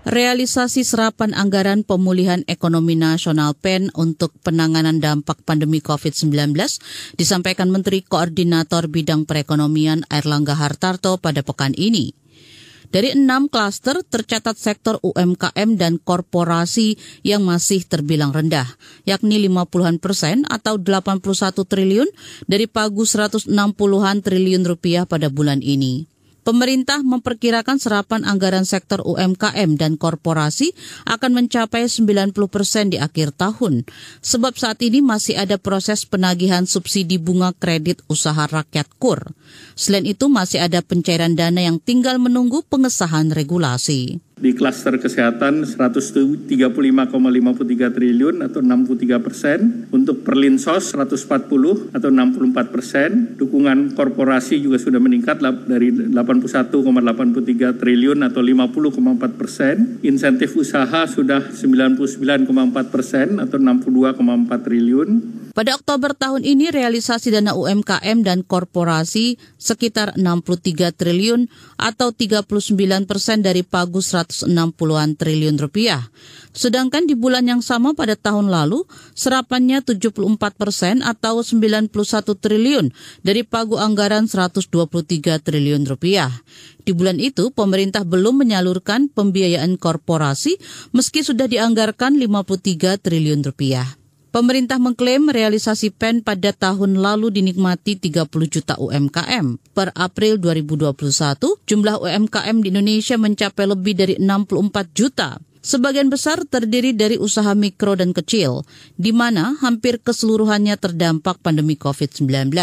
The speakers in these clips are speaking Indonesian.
Realisasi serapan anggaran pemulihan ekonomi nasional PEN untuk penanganan dampak pandemi COVID-19 disampaikan Menteri Koordinator Bidang Perekonomian Airlangga Hartarto pada pekan ini. Dari enam klaster tercatat sektor UMKM dan korporasi yang masih terbilang rendah, yakni 50-an persen atau 81 triliun dari pagu 160-an triliun rupiah pada bulan ini. Pemerintah memperkirakan serapan anggaran sektor UMKM dan korporasi akan mencapai 90 persen di akhir tahun. Sebab saat ini masih ada proses penagihan subsidi bunga kredit usaha rakyat KUR. Selain itu masih ada pencairan dana yang tinggal menunggu pengesahan regulasi di klaster kesehatan 135,53 triliun atau 63 persen, untuk perlinsos 140 atau 64 persen, dukungan korporasi juga sudah meningkat dari 81,83 triliun atau 50,4 persen, insentif usaha sudah 99,4 persen atau 62,4 triliun. Pada Oktober tahun ini realisasi dana UMKM dan korporasi sekitar 63 triliun atau 39 persen dari pagu 160-an triliun rupiah. Sedangkan di bulan yang sama pada tahun lalu, serapannya 74 persen atau 91 triliun dari pagu anggaran 123 triliun rupiah. Di bulan itu, pemerintah belum menyalurkan pembiayaan korporasi meski sudah dianggarkan 53 triliun rupiah. Pemerintah mengklaim realisasi PEN pada tahun lalu dinikmati 30 juta UMKM. Per April 2021, jumlah UMKM di Indonesia mencapai lebih dari 64 juta. Sebagian besar terdiri dari usaha mikro dan kecil, di mana hampir keseluruhannya terdampak pandemi COVID-19.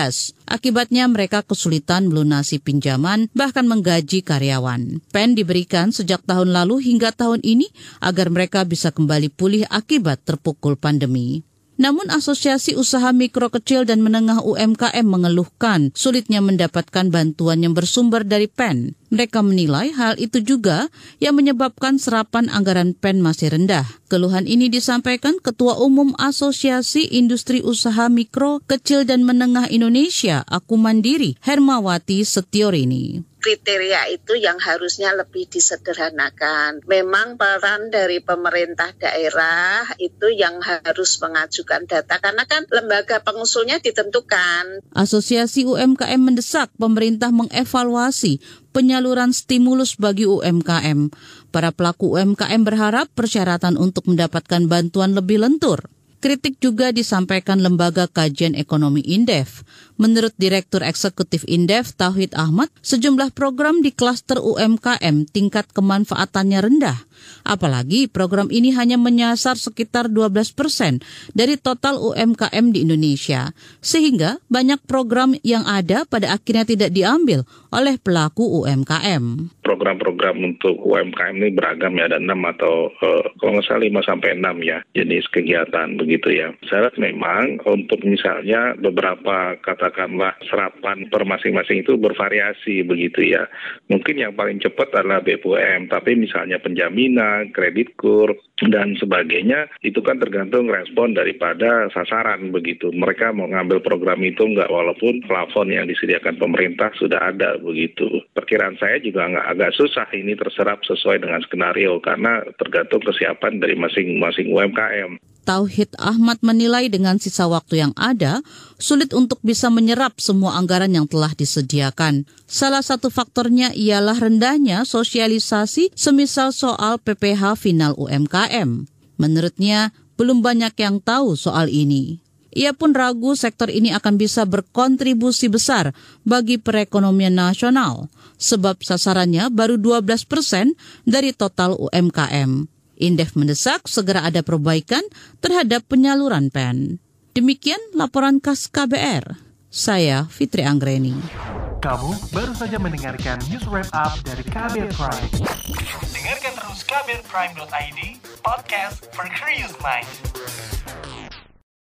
Akibatnya mereka kesulitan melunasi pinjaman, bahkan menggaji karyawan. PEN diberikan sejak tahun lalu hingga tahun ini agar mereka bisa kembali pulih akibat terpukul pandemi. Namun Asosiasi Usaha Mikro Kecil dan Menengah UMKM mengeluhkan sulitnya mendapatkan bantuan yang bersumber dari PEN. Mereka menilai hal itu juga yang menyebabkan serapan anggaran PEN masih rendah. Keluhan ini disampaikan Ketua Umum Asosiasi Industri Usaha Mikro, Kecil dan Menengah Indonesia, Aku Mandiri, Hermawati Setiorini kriteria itu yang harusnya lebih disederhanakan. Memang peran dari pemerintah daerah itu yang harus mengajukan data karena kan lembaga pengusulnya ditentukan. Asosiasi UMKM mendesak pemerintah mengevaluasi penyaluran stimulus bagi UMKM. Para pelaku UMKM berharap persyaratan untuk mendapatkan bantuan lebih lentur. Kritik juga disampaikan Lembaga Kajian Ekonomi Indef. Menurut Direktur Eksekutif Indef Tauhid Ahmad, sejumlah program di klaster UMKM tingkat kemanfaatannya rendah. Apalagi program ini hanya menyasar sekitar 12 persen dari total UMKM di Indonesia, sehingga banyak program yang ada pada akhirnya tidak diambil oleh pelaku UMKM. Program-program untuk UMKM ini beragam ya, ada 6 atau uh, kalau nggak salah 5 sampai 6 ya jenis kegiatan begitu ya. Saya memang untuk misalnya beberapa katakanlah serapan per masing-masing itu bervariasi begitu ya. Mungkin yang paling cepat adalah BPUM, tapi misalnya penjaminan kredit kur, dan sebagainya itu kan tergantung respon daripada sasaran begitu. Mereka mau ngambil program itu enggak walaupun plafon yang disediakan pemerintah sudah ada begitu. Perkiraan saya juga nggak agak susah ini terserap sesuai dengan skenario karena tergantung kesiapan dari masing-masing UMKM. Tauhid Ahmad menilai dengan sisa waktu yang ada, sulit untuk bisa menyerap semua anggaran yang telah disediakan. Salah satu faktornya ialah rendahnya sosialisasi semisal soal PPH final UMKM. Menurutnya, belum banyak yang tahu soal ini. Ia pun ragu sektor ini akan bisa berkontribusi besar bagi perekonomian nasional, sebab sasarannya baru 12 persen dari total UMKM. Indef mendesak segera ada perbaikan terhadap penyaluran PEN. Demikian laporan khas KBR. Saya Fitri Anggreni. Kamu baru saja mendengarkan news wrap up dari KBR Prime. Dengarkan terus kbrprime.id, podcast for curious mind.